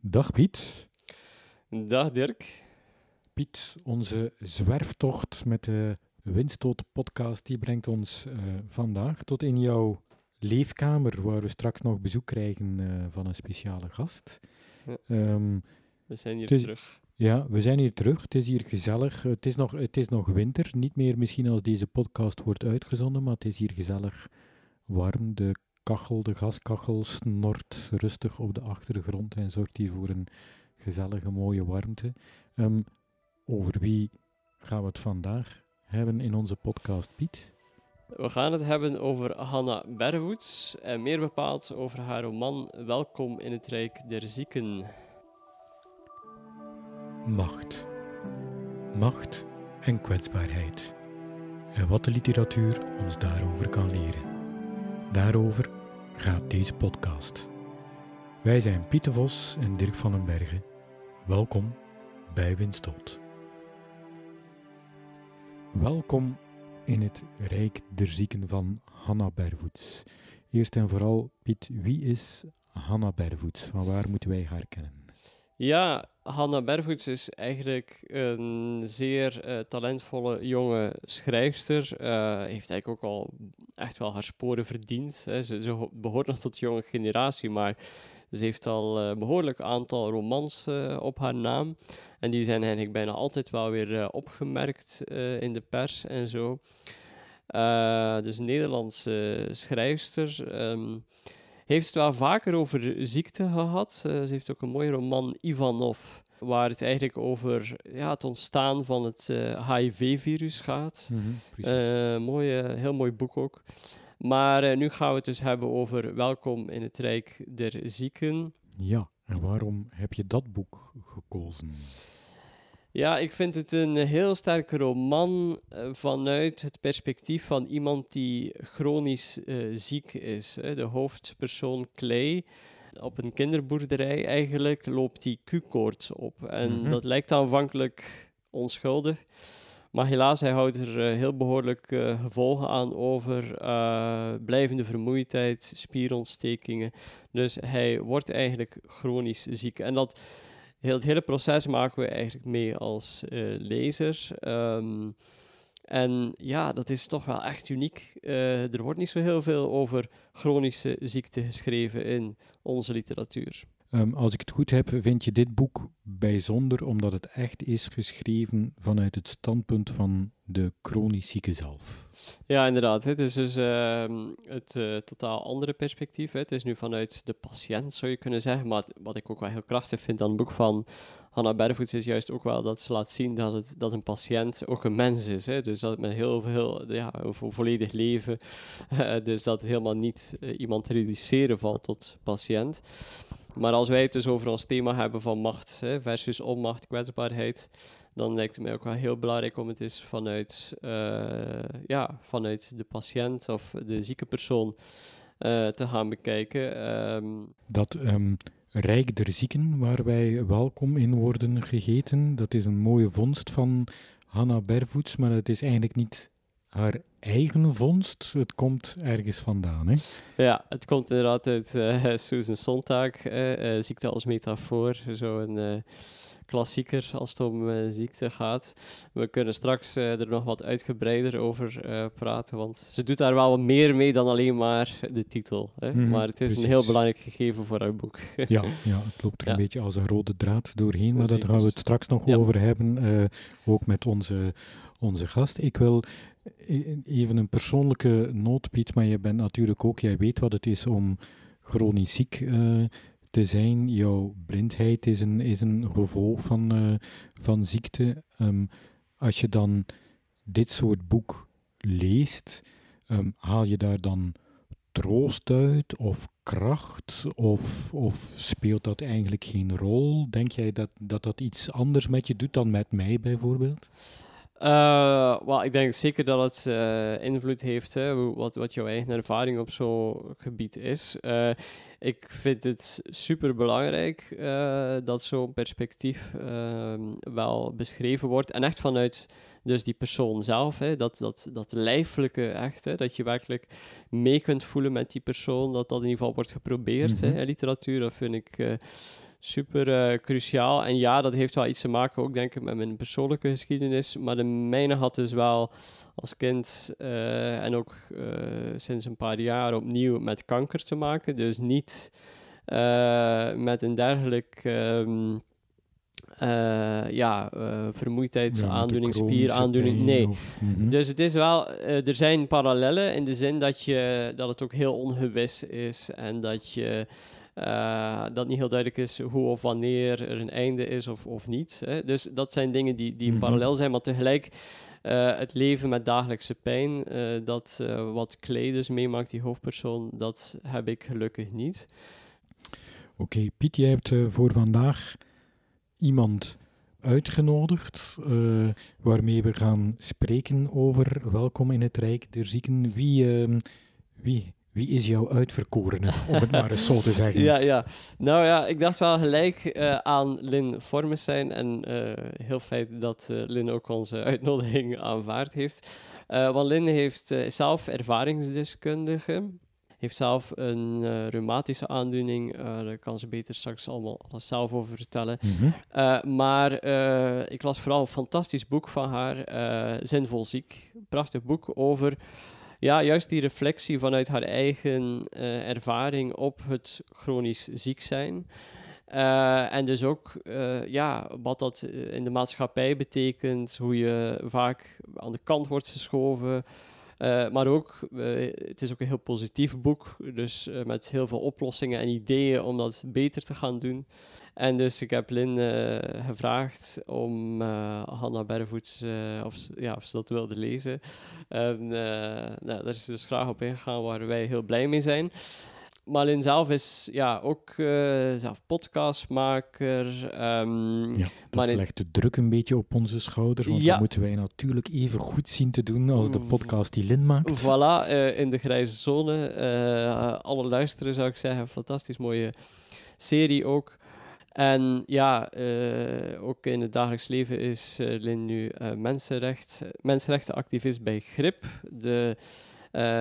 Dag Piet. Dag Dirk. Piet, onze zwerftocht met de Windstoot podcast die brengt ons uh, vandaag tot in jouw leefkamer, waar we straks nog bezoek krijgen uh, van een speciale gast. Ja. Ehm, We zijn hier terug. ja, we zijn hier terug. Het is hier gezellig. Het is, nog, het is nog winter. Niet meer misschien als deze podcast wordt uitgezonden, maar het is hier gezellig warm. De kachel, de gaskachel snort rustig op de achtergrond en zorgt hier voor een gezellige, mooie warmte. Ehm, over wie gaan we het vandaag hebben in onze podcast, Piet? We gaan het hebben over Hanna Bervoets en meer bepaald over haar roman Welkom in het Rijk der Zieken. Macht. Macht en kwetsbaarheid. En wat de literatuur ons daarover kan leren. Daarover gaat deze podcast. Wij zijn Piet de Vos en Dirk van den Bergen. Welkom bij Windstoot. Welkom in het Rijk der Zieken van Hanna Bervoets. Eerst en vooral, Piet, wie is Hanna Bervoets? Van waar moeten wij haar kennen? Ja, Hanna Bervoets is eigenlijk een zeer eh, talentvolle jonge schrijfster. Eh, heeft eigenlijk ook al echt wel haar sporen verdiend. Hè. Ze, ze ho- behoort nog tot de jonge generatie, maar ze heeft al een behoorlijk aantal romans eh, op haar naam. En die zijn eigenlijk bijna altijd wel weer eh, opgemerkt eh, in de pers en zo. Eh, dus een Nederlandse schrijfster. ehm, heeft het wel vaker over ziekte gehad. Eh, ze heeft ook een mooie roman, Ivanov, waar het eigenlijk over ja, het ontstaan van het HIV-virus gaat. Precies. Eh, mooie, heel mooi boek ook. Maar eh, nu gaan we het dus hebben over Welkom in het Rijk der Zieken. Ja, en waarom heb je dat boek gekozen? Ja, ik vind het een heel sterke roman eh, vanuit het perspectief van iemand die chronisch eh, ziek is. Hè. De hoofdpersoon Clay, op een kinderboerderij eigenlijk, loopt die Q-koorts op. En Mhm. dat lijkt aanvankelijk onschuldig. Maar helaas, hij houdt er eh, heel behoorlijk eh, gevolgen aan over. blijvende vermoeidheid, spierontstekingen. Dus hij wordt eigenlijk chronisch ziek. En dat heel, het hele proces maken we eigenlijk mee als eh, lezer. Ehm, en ja, dat is toch wel echt uniek. Eh, er wordt niet zo heel veel over chronische ziekte geschreven in onze literatuur. Ehm, als ik het goed heb, vind je dit boek bijzonder omdat het echt is geschreven vanuit het standpunt van de chronisch zieke zelf. Ja, inderdaad. Het is dus ehm, het eh, totaal andere perspectief. Het is nu vanuit de patiënt, zou je kunnen zeggen. Maar wat ik ook wel heel krachtig vind aan het boek van Hanna Bervoets is juist ook wel dat ze laat zien dat, het, dat een patiënt ook een mens is. Hè. Dus dat met heel veel, ja, volledig leven. eh, dus dat helemaal niet eh, iemand te reduceren valt tot patiënt. Maar als wij het dus over ons thema hebben van macht hè, versus onmacht, kwetsbaarheid, dan lijkt het mij ook wel heel belangrijk om het eens vanuit, eh, ja, vanuit de patiënt of de zieke persoon eh, te gaan bekijken. Ehm, Dat ehm, Rijk der Zieken, waar wij welkom in worden gegeten, dat is een mooie vondst van Hanna Bervoets, maar het is eigenlijk niet haar eigen vondst. Het komt ergens vandaan. Hè? ja, het komt inderdaad uit eh, Susan Sontag, eh, eh, ziekte als metafoor, zo'n klassieker als het om ziekte gaat. We kunnen straks er nog wat uitgebreider over praten, want ze doet daar wel wat meer mee dan alleen maar de titel. Hè? Mhm, maar het is een heel belangrijk gegeven voor haar boek. Ja, ja, het loopt er een beetje als een rode draad doorheen, maar daar gaan we het straks nog Ja. over hebben, ook met onze, onze gast. Ik wil even een persoonlijke noot, Piet, maar je bent natuurlijk ook, jij weet wat het is om chronisch ziek eh, te zijn. Jouw blindheid is een, is een gevolg van, eh, van ziekte. Ehm, als je dan dit soort boek leest, ehm, haal je daar dan troost uit of kracht? Of, of speelt dat eigenlijk geen rol? Denk jij dat, dat dat iets anders met je doet dan met mij bijvoorbeeld? Wel, ik denk zeker dat het eh, invloed heeft, hè, wat, wat jouw eigen ervaring op zo'n gebied is. Eh, ik vind het super belangrijk dat zo'n perspectief ehm, wel beschreven wordt. En echt vanuit dus die persoon zelf, hè, dat, dat, dat lijfelijke echt, hè, dat je werkelijk mee kunt voelen met die persoon, dat dat in ieder geval wordt geprobeerd Mhm. hè, in literatuur. Dat vind ik eh, super cruciaal. En ja, dat heeft wel iets te maken ook, denk ik, met mijn persoonlijke geschiedenis. Maar de mijne had dus wel als kind en ook sinds een paar jaar opnieuw met kanker te maken. Dus niet met een dergelijk... Ehm, uh, ja, uh, vermoeidheidsaandoening, ja, spieraandoening. Nee. Mhm. Dus het is wel, uh, er zijn parallellen in de zin dat, je, dat het ook heel ongewis is en dat je. Dat niet heel duidelijk is hoe of wanneer er een einde is of, of niet. Hè. Dus dat zijn dingen die, die mm parallel zijn, maar tegelijk het leven met dagelijkse pijn, dat wat Kleders meemaakt, die hoofdpersoon, dat heb ik gelukkig niet. Oké, Piet, jij hebt voor vandaag iemand uitgenodigd uh, waarmee we gaan spreken over Welkom in het Rijk der Zieken. Wie, uh, wie, wie is jouw uitverkorene, om het maar eens zo te zeggen? Ja, ja. Nou ja, ik dacht wel gelijk uh, aan Lynn zijn en eh, heel fijn dat Lynn ook onze uitnodiging aanvaard heeft. want Lynn heeft zelf ervaringsdeskundige heeft zelf een uh, reumatische aandoening. Uh, daar kan ze beter straks allemaal alles zelf over vertellen. Mhm. Eh, maar ik las vooral een fantastisch boek van haar, Zinvol Ziek. Prachtig boek over ja, juist die reflectie vanuit haar eigen ervaring op het chronisch ziek zijn. en dus ook ja, wat dat in de maatschappij betekent, hoe je vaak aan de kant wordt geschoven, maar ook, het is ook een heel positief boek, dus met heel veel oplossingen en ideeën om dat beter te gaan doen. En dus ik heb Lin gevraagd om Hanna Bervoets, of, ja, of ze dat wilde lezen. En nou, daar is ze dus graag op ingegaan, waar wij heel blij mee zijn. Malin zelf is ja, ook uh, zelf podcastmaker. Um, ja, dat legt de druk een beetje op onze schouders, want ja. dat moeten wij natuurlijk even goed zien te doen als de podcast die Lin maakt. Voilà, uh, in de grijze zone. Uh, alle luisteren zou ik zeggen, fantastisch mooie serie ook. En ja, ook in het dagelijks leven is Lin nu mensenrecht, mensenrechtenactivist bij GRIP, de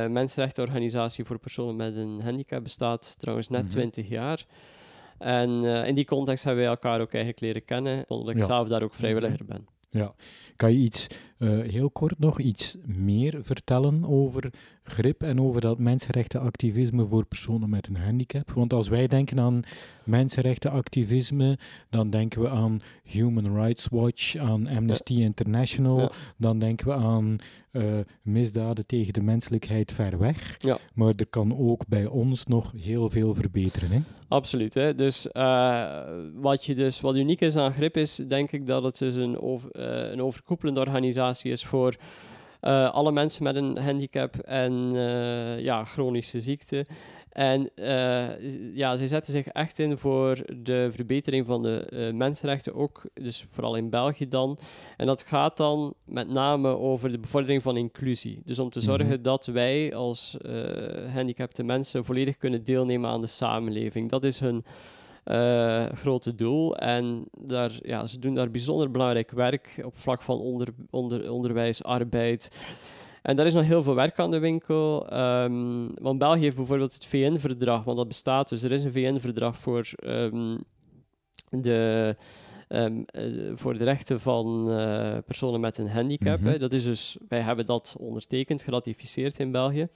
mensenrechtenorganisatie voor personen met een handicap bestaat trouwens net mm 20 jaar. En in die context hebben wij elkaar ook eigenlijk leren kennen, omdat ik zelf daar ook vrijwilliger ben. Ja, kan je iets uh, heel kort nog iets meer vertellen over grip en over dat mensenrechtenactivisme voor personen met een handicap? Want als wij denken aan mensenrechtenactivisme, dan denken we aan Human Rights Watch, aan Amnesty International, dan denken we aan uh, misdaden tegen de menselijkheid ver weg. Ja. Maar er kan ook bij ons nog heel veel verbeteren. Hè? Absoluut. Hè? Dus uh, wat, je dus, wat uniek is aan grip is, denk ik dat het dus een, over, een overkoepelende organisatie is voor alle mensen met een handicap en ja, chronische ziekte. En uh, ja, ze zetten zich echt in voor de verbetering van de mensenrechten, ook dus vooral in België dan. En dat gaat dan met name over de bevordering van inclusie. Dus om te zorgen mhm. dat wij als gehandicapte mensen volledig kunnen deelnemen aan de samenleving. Dat is hun uh, grote doel. En daar, ja, ze doen daar bijzonder belangrijk werk op vlak van onder, onder, onderwijs, arbeid. En daar is nog heel veel werk aan de winkel. Um, want België heeft bijvoorbeeld het VN-verdrag, want dat bestaat dus. Er is een VN-verdrag voor, um, de, um, uh, voor de rechten van uh, personen met een handicap. Mm -hmm. Dat is dus, wij hebben dat ondertekend, geratificeerd in België.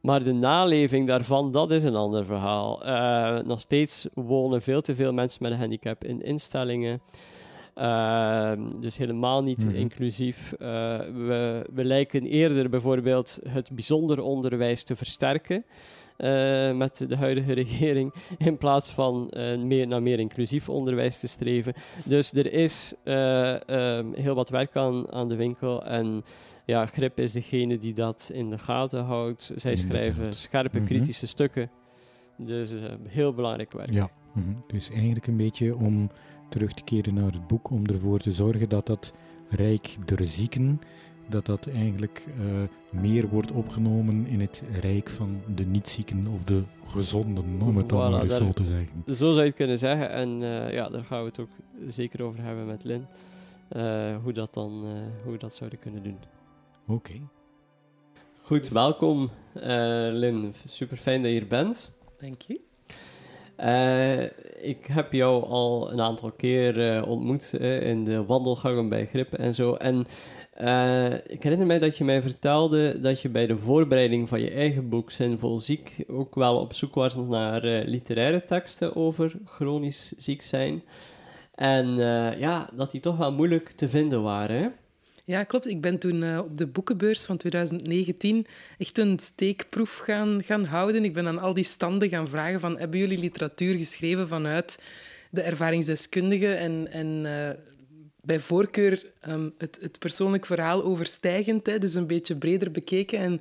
Maar de naleving daarvan, dat is een ander verhaal. Uh, nog steeds wonen veel te veel mensen met een handicap in instellingen. Uh, dus helemaal niet mhm. inclusief. Uh, we, we lijken eerder bijvoorbeeld het bijzonder onderwijs te versterken. Uh, met de huidige regering, in plaats van uh, meer naar meer inclusief onderwijs te streven. Dus er is uh, heel wat werk aan, aan de winkel. En ja, Grip is degene die dat in de gaten houdt. Zij schrijven scherpe, mhm. kritische stukken. Dus heel belangrijk werk. Ja, mm -hmm. dus eigenlijk een beetje om terug te keren naar het boek, om ervoor te zorgen dat dat Rijk der Zieken, dat dat eigenlijk uh, meer wordt opgenomen in het Rijk van de niet-zieken of de gezonden, om het dan maar eens zo te zeggen. Zo zou je het kunnen zeggen. En uh, ja, daar gaan we het ook zeker over hebben met Lin. hoe, dat dan, hoe we dat zouden kunnen doen. Oké. Goed, welkom uh, Lin. Super fijn dat je hier bent. Dank je. Uh, ik heb jou al een aantal keer ontmoet in de wandelgangen bij Grip en zo. En uh, ik herinner mij dat je mij vertelde dat je bij de voorbereiding van je eigen boek Zinvol Ziek ook wel op zoek was naar literaire teksten over chronisch ziek zijn. En ja, dat die toch wel moeilijk te vinden waren. Ja, klopt. Ik ben toen uh, op de boekenbeurs van 2019 echt een steekproef gaan, gaan houden. Ik ben aan al die standen gaan vragen van hebben jullie literatuur geschreven vanuit de ervaringsdeskundige en, en uh, bij voorkeur um, het, het persoonlijk verhaal overstijgend, hè, dus een beetje breder bekeken. En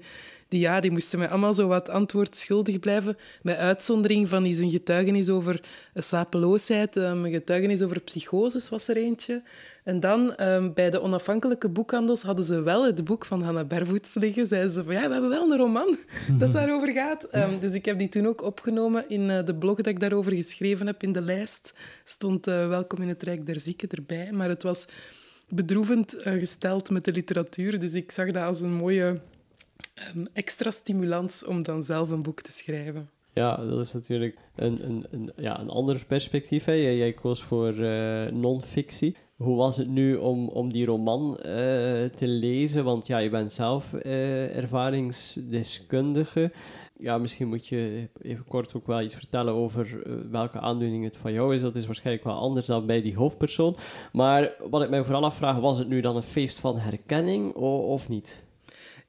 die, ja, die moesten mij allemaal zo wat antwoord schuldig blijven. Met uitzondering van die zijn getuigenis over slapeloosheid, um, een getuigenis over psychoses was er eentje. En dan um, bij de onafhankelijke boekhandels hadden ze wel het boek van Hannah Bervoets liggen. Zeiden ze van ja, we hebben wel een roman dat daarover gaat. Um, dus ik heb die toen ook opgenomen in uh, de blog dat ik daarover geschreven heb. In de lijst stond uh, Welkom in het Rijk der Zieken erbij. Maar het was bedroevend uh, gesteld met de literatuur. Dus ik zag dat als een mooie um, extra stimulans om dan zelf een boek te schrijven. Ja, dat is natuurlijk een, een, een, ja, een ander perspectief. Hè. Jij, koos voor uh, non-fictie. Hoe was het nu om, om die roman uh, te lezen? Want ja, je bent zelf uh, ervaringsdeskundige. Ja, misschien moet je even kort ook wel iets vertellen over welke aandoening het van jou is. Dat is waarschijnlijk wel anders dan bij die hoofdpersoon. Maar wat ik mij vooral afvraag, was het nu dan een feest van herkenning of niet?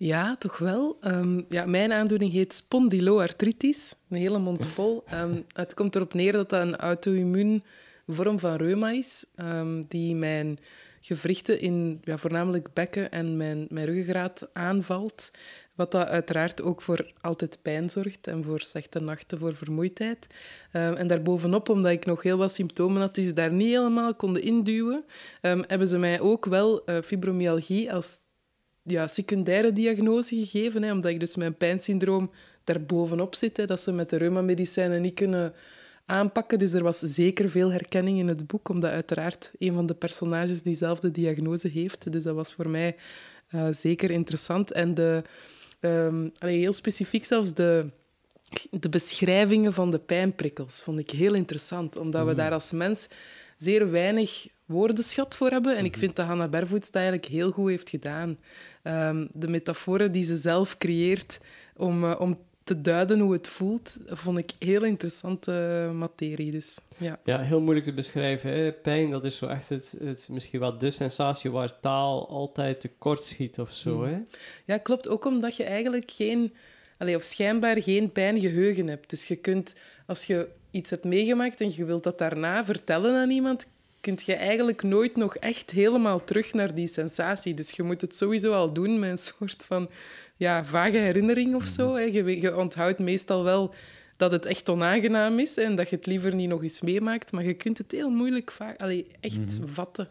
Ja, toch wel. Ehm, ja, mijn aandoening heet spondyloartritis, een hele mond vol. Um, het komt erop neer dat dat een auto-immuun vorm van reuma is, um, die mijn gewrichten in ja, voornamelijk bekken en mijn, mijn ruggengraat aanvalt. Wat dat uiteraard ook voor altijd pijn zorgt en voor slechte nachten, voor vermoeidheid. en daarbovenop, omdat ik nog heel wat symptomen had die ze daar niet helemaal konden induwen, hebben ze mij ook wel uh, fibromyalgie als ja, secundaire diagnose gegeven, hè, omdat ik dus mijn pijnsyndroom daarbovenop zit, hè, dat ze met de reumamedicijnen niet kunnen aanpakken. Dus er was zeker veel herkenning in het boek, omdat uiteraard een van de personages diezelfde diagnose heeft. Dus dat was voor mij uh, zeker interessant. En de, um, allee, heel specifiek zelfs de, de beschrijvingen van de pijnprikkels vond ik heel interessant, omdat we mm. daar als mens zeer weinig woordenschat voor hebben. En ik mhm. vind dat Hannah Bervoets dat eigenlijk heel goed heeft gedaan. Um, de metaforen die ze zelf creëert om, uh, om te duiden hoe het voelt, vond ik heel interessante materie. Dus, ja. ja, heel moeilijk te beschrijven. Hè? Pijn, dat is zo echt het, het, misschien wel de sensatie waar taal altijd tekort schiet of zo. Mhm. Hè? Ja, klopt. Ook omdat je eigenlijk geen, allez, of schijnbaar geen pijngeheugen hebt. Dus je kunt, als je iets hebt meegemaakt en je wilt dat daarna vertellen aan iemand, kun je eigenlijk nooit nog echt helemaal terug naar die sensatie. Dus je moet het sowieso al doen met een soort van ja, vage herinnering of zo. Hè. Je, je onthoudt meestal wel dat het echt onaangenaam is en dat je het liever niet nog eens meemaakt, maar je kunt het heel moeilijk Allee, echt mhm. vatten.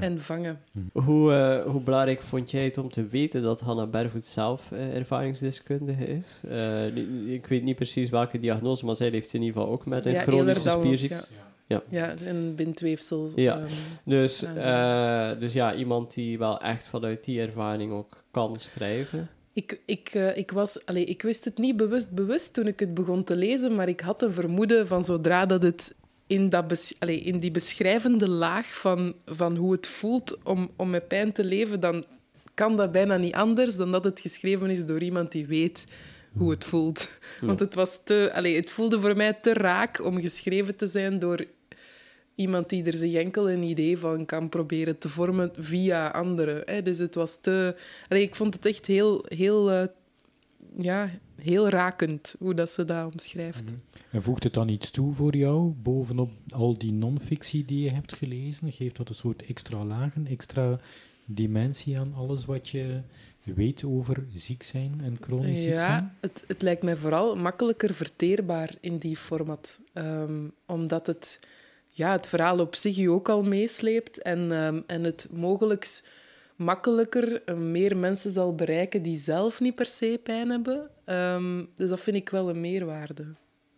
En vangen. Mhm. Hoe, uh, hoe belangrijk vond jij het om te weten dat Hannah Bervoet zelf uh, ervaringsdeskundige is? Uh, ik weet niet precies welke diagnose, maar zij heeft in ieder geval ook met een ja, chronische spierziekte. Ja. Ja, ja en bindweefsel. Ja. Um, dus, uh, dus ja, iemand die wel echt vanuit die ervaring ook kan schrijven. Ik, ik, uh, ik, was, allez, ik wist het niet bewust bewust toen ik het begon te lezen, maar ik had een vermoeden van zodra dat het in, dat allez, in die beschrijvende laag van, van hoe het voelt om, om met pijn te leven, dan kan dat bijna niet anders dan dat het geschreven is door iemand die weet hoe het voelt. Want het, was te, allez, het voelde voor mij te raak om geschreven te zijn door iemand die er zich enkel een idee van kan proberen te vormen via anderen. Hè. Dus het was te... Allee, ik vond het echt heel, heel, uh, ja, heel rakend hoe dat ze dat omschrijft. Mhm. En voegt het dan iets toe voor jou, bovenop al die non-fictie die je hebt gelezen? Geeft dat een soort extra lagen, extra dimensie aan alles wat je weet over ziek zijn en chronisch ziek zijn? Ja, het, het lijkt mij vooral makkelijker verteerbaar in die format. Um, omdat het ja, het verhaal op zich je ook al meesleept en, um, en het mogelijk makkelijker uh, meer mensen zal bereiken die zelf niet per se pijn hebben. Um, dus dat vind ik wel een meerwaarde. Mm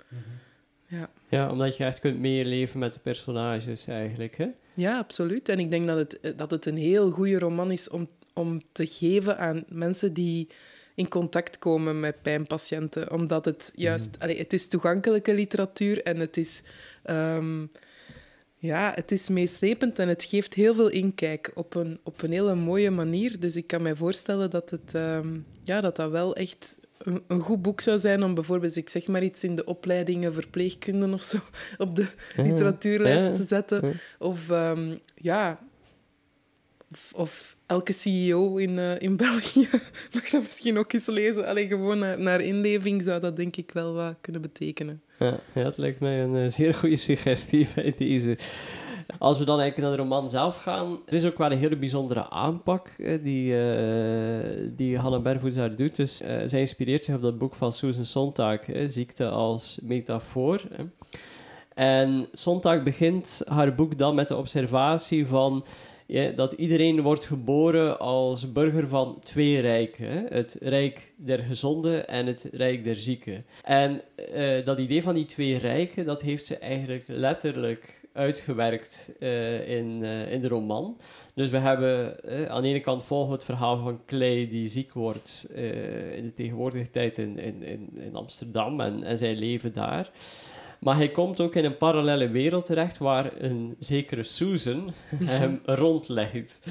-hmm. Ja. ja, omdat je echt kunt meeleven met de personages eigenlijk, hè? Ja, absoluut. En ik denk dat het, dat het een heel goede roman is om, om te geven aan mensen die in contact komen met pijnpatiënten. Omdat het juist... allee, het is toegankelijke literatuur en het is... ehm, ja, het is meeslepend en het geeft heel veel inkijk op een, op een hele mooie manier. Dus ik kan mij voorstellen dat het, ehm, ja, dat, dat wel echt een, een goed boek zou zijn om bijvoorbeeld, ik zeg maar iets, in de opleidingen verpleegkunde of zo op de literatuurlijst Ja. te zetten. Ja. Of ehm, ja, of, of elke CEO in, eh, in België mag dat misschien ook eens lezen. Alleen gewoon naar, naar inleving zou dat denk ik wel wat kunnen betekenen. Ja, ja, het lijkt mij een eh, zeer goede suggestie bij deze. Als we dan eigenlijk naar de roman zelf gaan, er is ook wel een hele bijzondere aanpak eh, die, eh, die Hannah Bervoets daar doet. Dus zij inspireert zich op dat boek van Susan Sontag, Ziekte als metafoor. En Sontag begint haar boek dan met de observatie van ja, dat iedereen wordt geboren als burger van twee rijken. Hè? Het rijk der gezonden en het rijk der zieken. En eh, dat idee van die twee rijken, dat heeft ze eigenlijk letterlijk uitgewerkt eh, in, eh, in de roman. Dus we hebben aan de ene kant volgen het verhaal van Clay die ziek wordt in de tegenwoordige tijd in, in, in, in Amsterdam en, en zijn leven daar. Maar hij komt ook in een parallele wereld terecht waar een zekere Susan hem rondlegt.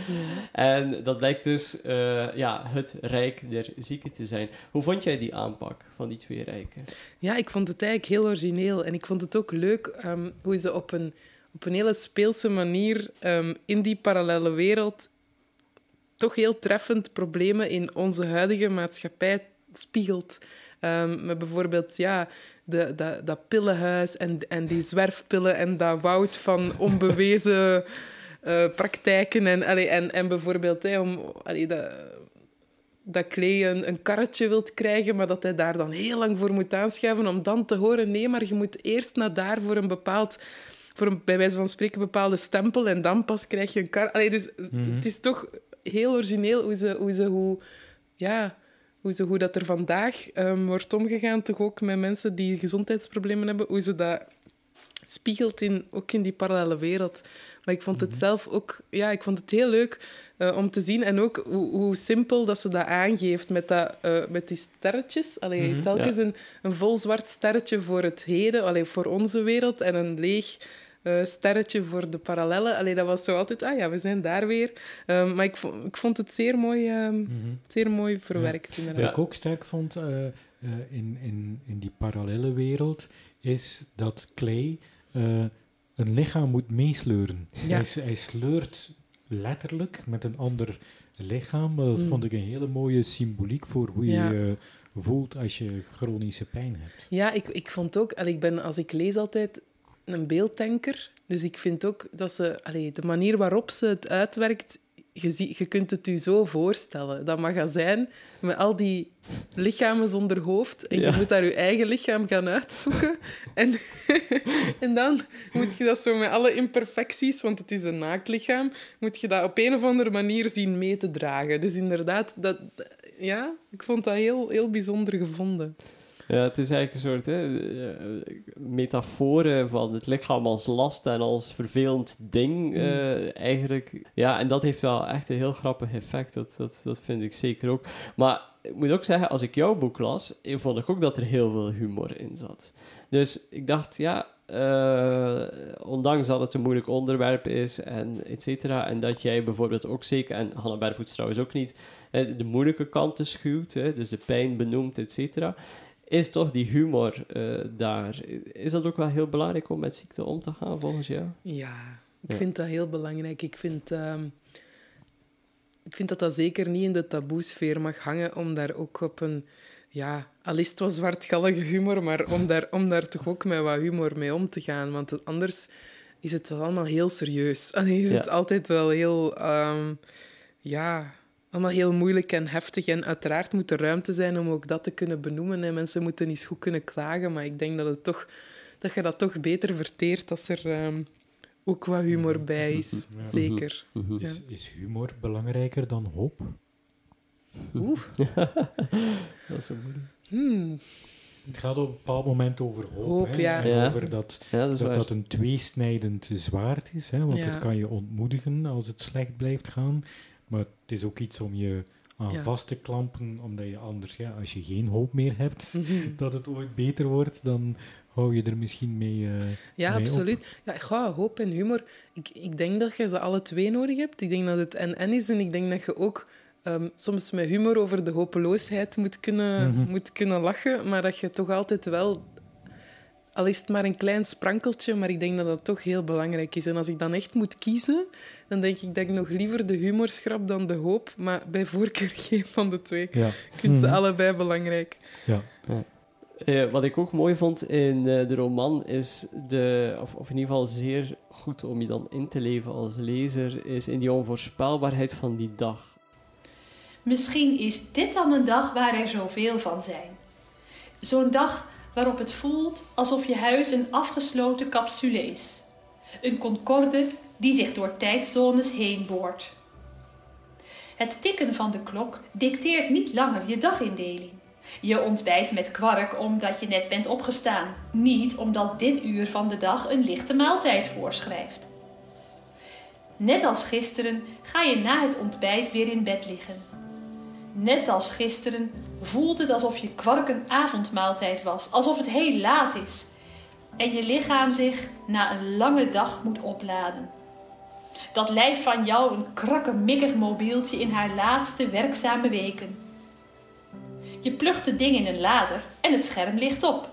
En dat blijkt dus eh, ja, het rijk der zieken te zijn. Hoe vond jij die aanpak van die twee rijken? Ja, ik vond het eigenlijk heel origineel. En ik vond het ook leuk ehm, hoe ze op een, op een hele speelse manier ehm, in die parallele wereld toch heel treffend problemen in onze huidige maatschappij spiegelt. Met bijvoorbeeld ja, de, dat, dat pillenhuis en, en die zwerfpillen en dat woud van onbewezen eh, praktijken. En, allee, en, en bijvoorbeeld om, allee, dat, dat Clay een, een karretje wilt krijgen, maar dat hij daar dan heel lang voor moet aanschuiven om dan te horen, nee, maar je moet eerst naar daar voor een bepaald, voor een, bij wijze van spreken, bepaalde stempel en dan pas krijg je een kar. Allee, dus het- het is toch heel origineel hoe ze, hoe, ze, hoe, ja, hoe, ze, hoe dat er vandaag ehm, wordt omgegaan, toch ook met mensen die gezondheidsproblemen hebben, hoe ze dat spiegelt in, ook in die parallele wereld. Maar ik vond het zelf ook... Ja, ik vond het heel leuk eh, om te zien. En ook hoe, hoe simpel dat ze dat aangeeft met, dat, eh, met die sterretjes. Allee, telkens Ja. een, een vol zwart sterretje voor het heden, allee, voor onze wereld, en een leeg eh, sterretje voor de parallellen. Allee, dat was zo altijd... Ah ja, we zijn daar weer. Eh, maar ik vond, ik vond het zeer mooi, ehm, zeer mooi verwerkt, inderdaad. Wat ik ook sterk vond eh, eh, in, in, in die parallele wereld, is dat Clay een lichaam moet meesleuren. Ja. Hij, hij sleurt letterlijk met een ander lichaam. Dat Mm. vond ik een hele mooie symboliek voor hoe Ja. je je voelt als je chronische pijn hebt. Ja, ik, ik vond ook, allee, ik ben als ik lees altijd een beelddenker. Dus ik vind ook dat ze, allee, de manier waarop ze het uitwerkt, je, zie, je kunt het je zo voorstellen. Dat magazijn met al die lichamen zonder hoofd. En Ja. je moet daar je eigen lichaam gaan uitzoeken. En, en dan moet je dat zo met alle imperfecties, want het is een naakt lichaam, moet je dat op een of andere manier zien mee te dragen. Dus inderdaad, dat, ja, ik vond dat heel, heel bijzonder gevonden. Ja, het is eigenlijk een soort hè, eh, metafoor van het lichaam als last en als vervelend ding. eh, eigenlijk. Ja, en dat heeft wel echt een heel grappig effect. Dat, dat, dat vind ik zeker ook. Maar ik moet ook zeggen, als ik jouw boek las, eh, vond ik ook dat er heel veel humor in zat. Dus ik dacht, ja, ondanks dat het een moeilijk onderwerp is en et cetera, en dat jij bijvoorbeeld ook zeker, en Hannah Bervoets trouwens ook niet, de moeilijke kanten schuwt, hè, dus de pijn benoemt, et cetera, is toch die humor eh, daar. Is dat ook wel heel belangrijk om met ziekte om te gaan, volgens jou? Ja, ik Ja. vind dat heel belangrijk. Ik vind, ehm, ik vind dat dat zeker niet in de taboesfeer mag hangen, om daar ook op een... Ja, al is het wel zwartgallige humor, maar om daar, om daar toch ook met wat humor mee om te gaan. Want anders is het wel allemaal heel serieus. En is Ja. het altijd wel heel... ehm, ja, allemaal heel moeilijk en heftig. En uiteraard moet er ruimte zijn om ook dat te kunnen benoemen. En mensen moeten eens goed kunnen klagen. Maar ik denk dat, het toch, dat je dat toch beter verteert als er ehm, ook wat humor bij is. Ja. Zeker. Ja. Is, is humor belangrijker dan hoop? Oeh. Dat is zo moeilijk. Hmm. Het gaat op een bepaald moment over hoop. Hoop, hè, ja. En over dat, Ja, dat dat dat een tweesnijdend zwaard is. Hè, want Ja. het kan je ontmoedigen als het slecht blijft gaan. Maar het is ook iets om je aan Ja. vast te klampen, omdat je anders, ja, als je geen hoop meer hebt dat het ooit beter wordt, dan hou je er misschien mee. eh, Ja, mee op. absoluut. Ja, ga, hoop en humor. Ik, ik denk dat je ze alle twee nodig hebt. Ik denk dat het en-en is. En ik denk dat je ook ehm, soms met humor over de hopeloosheid moet kunnen, Mhm. moet kunnen lachen. Maar dat je toch altijd wel... Al is het maar een klein sprankeltje, maar ik denk dat dat toch heel belangrijk is. En als ik dan echt moet kiezen, dan denk ik dat ik nog liever de humor schrap dan de hoop. Maar bij voorkeur geen van de twee. Ja. Ik vind ze Mhm. allebei belangrijk. ja. Eh, wat ik ook mooi vond in eh, de roman is de, of, of in ieder geval zeer goed om je dan in te leven als lezer, is in die onvoorspelbaarheid van die dag. Misschien is dit dan een dag waar er zoveel van zijn. Zo'n dag waarop het voelt alsof je huis een afgesloten capsule is. Een concorde die zich door tijdzones heen boort. Het tikken van de klok dicteert niet langer je dagindeling. Je ontbijt met kwark omdat je net bent opgestaan, niet omdat dit uur van de dag een lichte maaltijd voorschrijft. Net als gisteren ga je na het ontbijt weer in bed liggen. Net als gisteren voelt het alsof je kwark een avondmaaltijd was, alsof het heel laat is en je lichaam zich na een lange dag moet opladen. Dat lijf van jou een krakkemikkig mobieltje in haar laatste werkzame weken. Je plucht het ding in een lader en het scherm ligt op.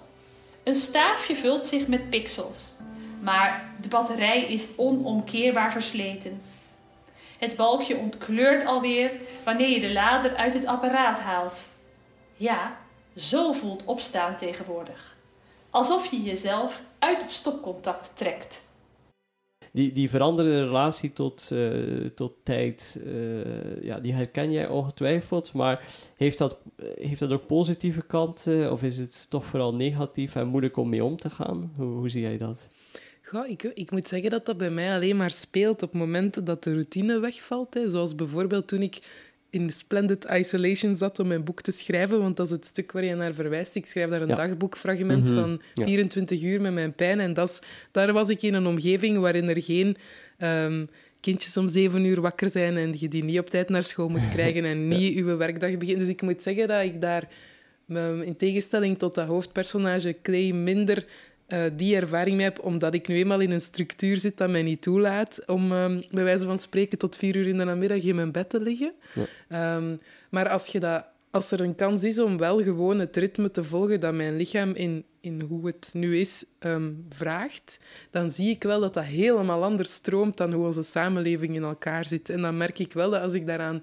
Een staafje vult zich met pixels, maar de batterij is onomkeerbaar versleten. Het balkje ontkleurt alweer wanneer je de lader uit het apparaat haalt. Ja, zo voelt opstaan tegenwoordig. Alsof je jezelf uit het stopcontact trekt. Die, die veranderde relatie tot, eh, tot tijd, eh, ja, die herken jij ongetwijfeld, maar heeft dat, heeft dat ook positieve kanten of is het toch vooral negatief en moeilijk om mee om te gaan? Hoe zie jij dat? Goh, ik, ik moet zeggen dat dat bij mij alleen maar speelt op momenten dat de routine wegvalt. Hè. Zoals bijvoorbeeld toen ik in Splendid Isolation zat om mijn boek te schrijven, want dat is het stuk waar je naar verwijst. Ik schrijf daar een Ja. dagboekfragment Mhm, van ja. 24 uur met mijn pijn. En dat is, daar was ik in een omgeving waarin er geen ehm, kindjes om zeven uur wakker zijn en je die niet op tijd naar school moet krijgen en niet uw werkdag begint. Dus ik moet zeggen dat ik daar, in tegenstelling tot dat hoofdpersonage Clay, minder eh, die ervaring mee heb, omdat ik nu eenmaal in een structuur zit dat mij niet toelaat om ehm, bij wijze van spreken tot vier uur in de namiddag in mijn bed te liggen. Ehm, maar als, je dat, als er een kans is om wel gewoon het ritme te volgen dat mijn lichaam in, in hoe het nu is ehm, vraagt, dan zie ik wel dat dat helemaal anders stroomt dan hoe onze samenleving in elkaar zit. En dan merk ik wel dat als ik daaraan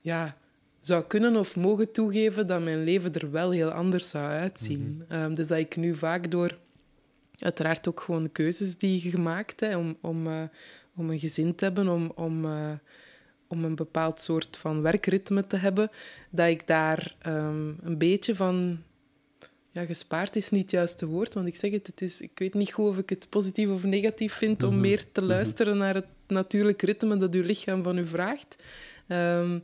ja, zou kunnen of mogen toegeven, dat mijn leven er wel heel anders zou uitzien. Ehm, dus dat ik nu vaak door uiteraard ook gewoon keuzes die je gemaakt hebt om, om, eh, om een gezin te hebben, om, om, eh, om een bepaald soort van werkritme te hebben, dat ik daar ehm, een beetje van... Ja, gespaard is niet het juiste woord, want ik zeg het, het is, ik weet niet goed of ik het positief of negatief vind om meer te luisteren naar het natuurlijk ritme dat uw lichaam van u vraagt. Ehm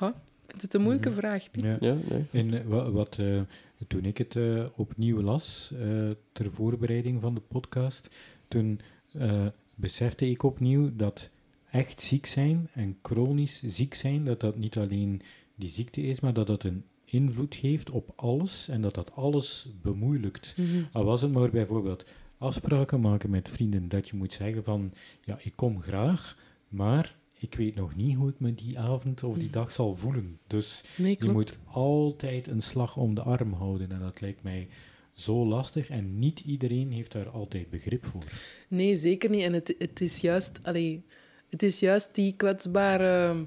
ja, ik vind het een moeilijke vraag, Piet. Ja. Ja, nee. En eh, wa- wat, eh, toen ik het eh, opnieuw las, eh, ter voorbereiding van de podcast, toen eh, besefte ik opnieuw dat echt ziek zijn en chronisch ziek zijn, dat dat niet alleen die ziekte is, maar dat dat een invloed heeft op alles en dat dat alles bemoeilijkt. Al was het maar bijvoorbeeld afspraken maken met vrienden, dat je moet zeggen van, ja, ik kom graag, maar ik weet nog niet hoe ik me die avond of die dag zal voelen. Dus Nee, je moet altijd een slag om de arm houden en dat lijkt mij zo lastig en niet iedereen heeft daar altijd begrip voor. Nee, zeker niet. En het, het, is, juist, allee, het is juist die kwetsbare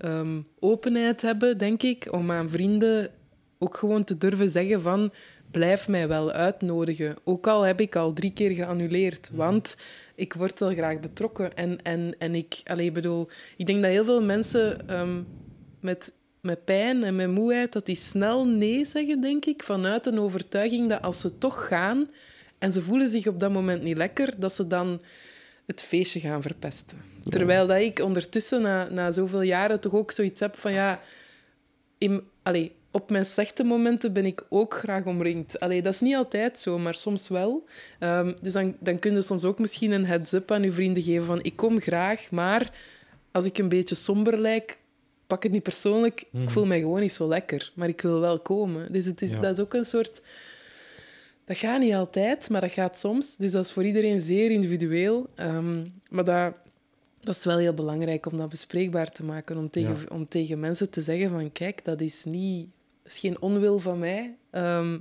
ehm, openheid hebben, denk ik, om aan vrienden ook gewoon te durven zeggen van blijf mij wel uitnodigen. Ook al heb ik al drie keer geannuleerd, want ik word wel graag betrokken. En, en, en ik, allee, bedoel, ik denk dat heel veel mensen ehm, met, met pijn en met moeheid, dat die snel nee zeggen, denk ik, vanuit een overtuiging dat als ze toch gaan en ze voelen zich op dat moment niet lekker, dat ze dan het feestje gaan verpesten. Terwijl dat ik ondertussen, na, na zoveel jaren, toch ook zoiets heb van ja... In, allee, op mijn slechte momenten ben ik ook graag omringd. Allee, dat is niet altijd zo, maar soms wel. Ehm, dus dan, dan kun je soms ook misschien een heads-up aan je vrienden geven van ik kom graag, maar als ik een beetje somber lijk, pak het niet persoonlijk, Mhm. ik voel mij gewoon niet zo lekker, maar ik wil wel komen. Dus het is, Ja. dat is ook een soort... Dat gaat niet altijd, maar dat gaat soms. Dus dat is voor iedereen zeer individueel. Ehm, maar dat, dat is wel heel belangrijk om dat bespreekbaar te maken. Om tegen, Ja. om tegen mensen te zeggen van... Kijk, dat is, niet, is geen onwil van mij. Ehm,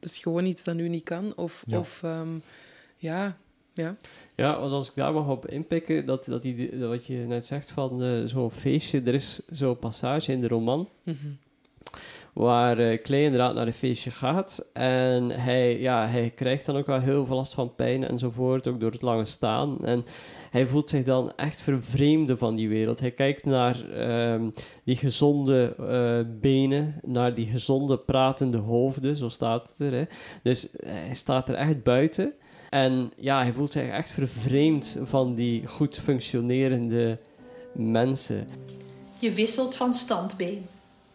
dat is gewoon iets dat nu niet kan. Of, Ja. of ehm, ja, ja. Ja, want als ik daar mag op inpikken, dat, dat die, dat wat je net zegt van eh, zo'n feestje, er is zo'n passage in de roman Mhm. Waar Clay inderdaad naar een feestje gaat en hij, ja, hij krijgt dan ook wel heel veel last van pijn enzovoort, ook door het lange staan. En hij voelt zich dan echt vervreemden van die wereld. Hij kijkt naar ehm, die gezonde eh, benen, naar die gezonde pratende hoofden, zo staat het er. Hè. Dus eh, hij staat er echt buiten. En ja, hij voelt zich echt vervreemd van die goed functionerende mensen. Je wisselt van standbeen.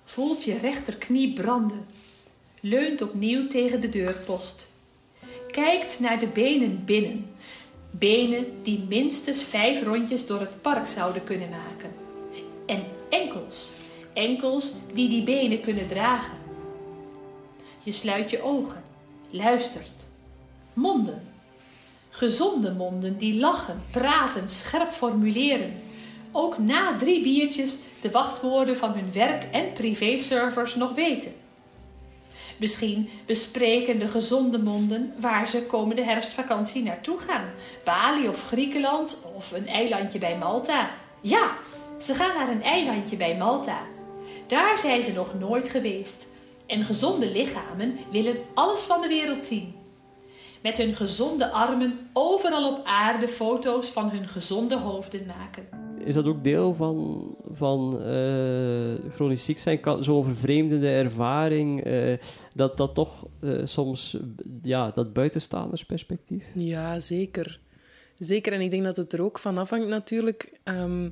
Voelt je rechterknie branden. Leunt opnieuw tegen de deurpost. Kijkt naar de benen binnen. Benen die minstens vijf rondjes door het park zouden kunnen maken. En enkels. Enkels die die benen kunnen dragen. Je sluit je ogen. Luistert. Monden. Gezonde monden die lachen, praten, scherp formuleren. Ook na drie biertjes de wachtwoorden van hun werk- en privéservers nog weten. Misschien bespreken de gezonde monden waar ze komende herfstvakantie naartoe gaan. Bali of Griekenland of een eilandje bij Malta. Ja, ze gaan naar een eilandje bij Malta. Daar zijn ze nog nooit geweest. En gezonde lichamen willen alles van de wereld zien. Met hun gezonde armen overal op aarde foto's van hun gezonde hoofden maken. Is dat ook deel van, van eh, chronisch ziek zijn? Zo'n vervreemdende ervaring, eh, dat dat toch eh, soms, ja, dat buitenstaandersperspectief? Ja, zeker. Zeker. En ik denk dat het er ook van afhangt natuurlijk ehm,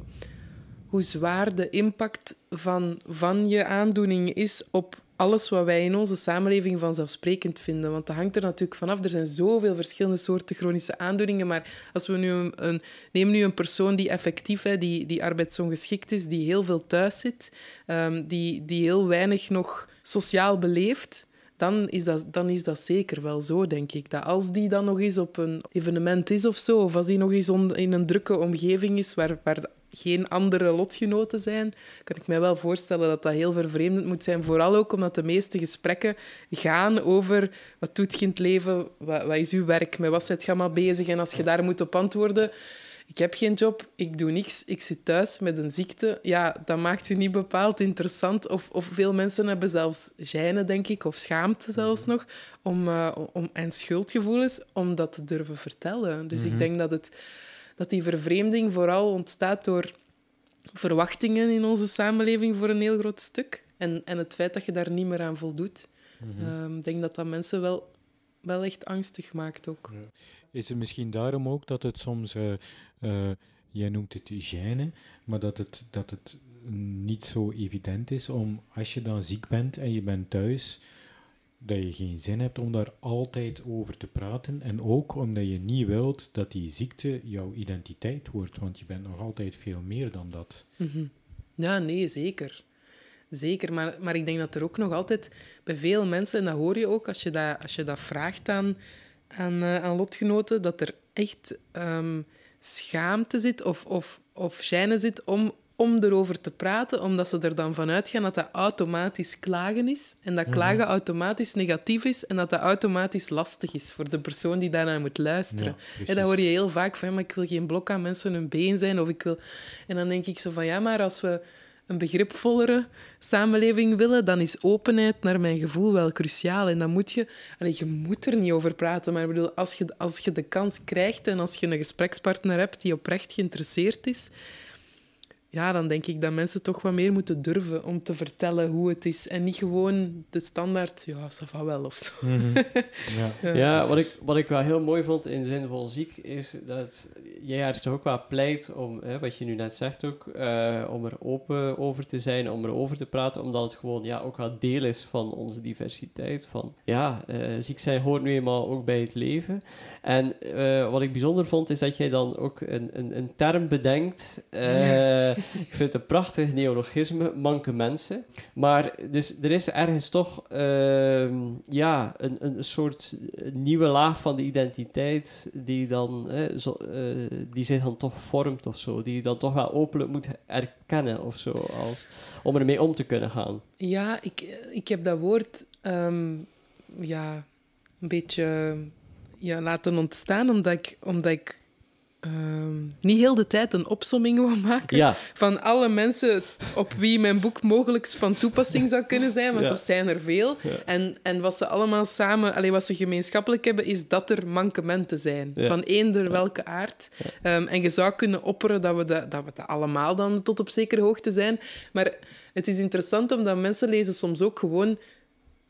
hoe zwaar de impact van, van je aandoening is op alles wat wij in onze samenleving vanzelfsprekend vinden. Want dat hangt er natuurlijk vanaf. Er zijn zoveel verschillende soorten chronische aandoeningen. Maar als we nu een, neem nu een persoon die effectief, hè, die, die arbeidsongeschikt is, die heel veel thuis zit, ehm, die, die heel weinig nog sociaal beleeft dan is, dat, dan is dat zeker wel zo, denk ik. Dat als die dan nog eens op een evenement is of zo, of als die nog eens in een drukke omgeving is waar, waar geen andere lotgenoten zijn, kan ik mij wel voorstellen dat dat heel vervreemdend moet zijn. Vooral ook omdat de meeste gesprekken gaan over wat doet je in het leven, wat, wat is uw werk, met wat zit je allemaal bezig. En als je daar moet op antwoorden, ik heb geen job, ik doe niks, ik zit thuis met een ziekte. Ja, dat maakt u niet bepaald interessant. Of, of veel mensen hebben zelfs gêne, denk ik, of schaamte zelfs nog, om, eh, om, en schuldgevoelens om dat te durven vertellen. Dus ik denk dat, het, dat die vervreemding vooral ontstaat door verwachtingen in onze samenleving voor een heel groot stuk. En, en het feit dat je daar niet meer aan voldoet. Ehm, Ik denk dat dat mensen wel, wel echt angstig maakt ook. Is het misschien daarom ook dat het soms, eh, eh, jij noemt het hygiëne, maar dat het, dat het niet zo evident is om, als je dan ziek bent en je bent thuis, dat je geen zin hebt om daar altijd over te praten. En ook omdat je niet wilt dat die ziekte jouw identiteit wordt, want je bent nog altijd veel meer dan dat. Mhm. Ja, nee, zeker. Zeker, maar, maar ik denk dat er ook nog altijd bij veel mensen, en dat hoor je ook als je dat, als je dat vraagt aan, aan, eh, aan lotgenoten, dat er echt ehm, schaamte zit of, of, of gêne zit om, om erover te praten, omdat ze er dan vanuit gaan dat dat automatisch klagen is en dat klagen automatisch negatief is en dat dat automatisch lastig is voor de persoon die daarnaar moet luisteren. Ja, precies. dat hoor je heel vaak van, maar ik wil geen blok aan mensen hun been zijn. Of ik wil... En dan denk ik zo van, ja, maar als we een begripvollere samenleving willen, dan is openheid naar mijn gevoel wel cruciaal. En dan moet je... Allee, je moet er niet over praten, maar ik bedoel, als je, als je de kans krijgt en als je een gesprekspartner hebt die oprecht geïnteresseerd is, ja, dan denk ik dat mensen toch wat meer moeten durven om te vertellen hoe het is. En niet gewoon de standaard, ja, ça va wel, of zo. Mhm. ja. Ja, wat ik, wat ik wel heel mooi vond in Zinvol Ziek is dat jij er toch ook wel pleit om, hè, wat je nu net zegt ook, eh, om er open over te zijn, om erover te praten, omdat het gewoon ja, ook wel deel is van onze diversiteit. Van ja, eh, ziek zijn hoort nu eenmaal ook bij het leven. En eh, wat ik bijzonder vond is dat jij dan ook een, een, een term bedenkt. eh, ik vind het een prachtig neologisme, manke mensen. Maar dus er is ergens toch ehm, ja, een, een soort nieuwe laag van de identiteit die, dan, eh, die zich dan toch vormt of zo. Die je dan toch wel openlijk moet erkennen of zo, als, om ermee om te kunnen gaan. Ja, ik, ik heb dat woord ehm, ja, een beetje ja, laten ontstaan, omdat ik, omdat ik Ehm, niet heel de tijd een opsomming wil maken van alle mensen op wie mijn boek mogelijk van toepassing zou kunnen zijn, want dat zijn er veel. En, en wat ze allemaal samen, alleen wat ze gemeenschappelijk hebben, is dat er mankementen zijn, van eender welke aard. Um, en je zou kunnen opperen dat we, dat, dat we dat allemaal dan tot op zekere hoogte zijn. Maar het is interessant omdat mensen lezen soms ook gewoon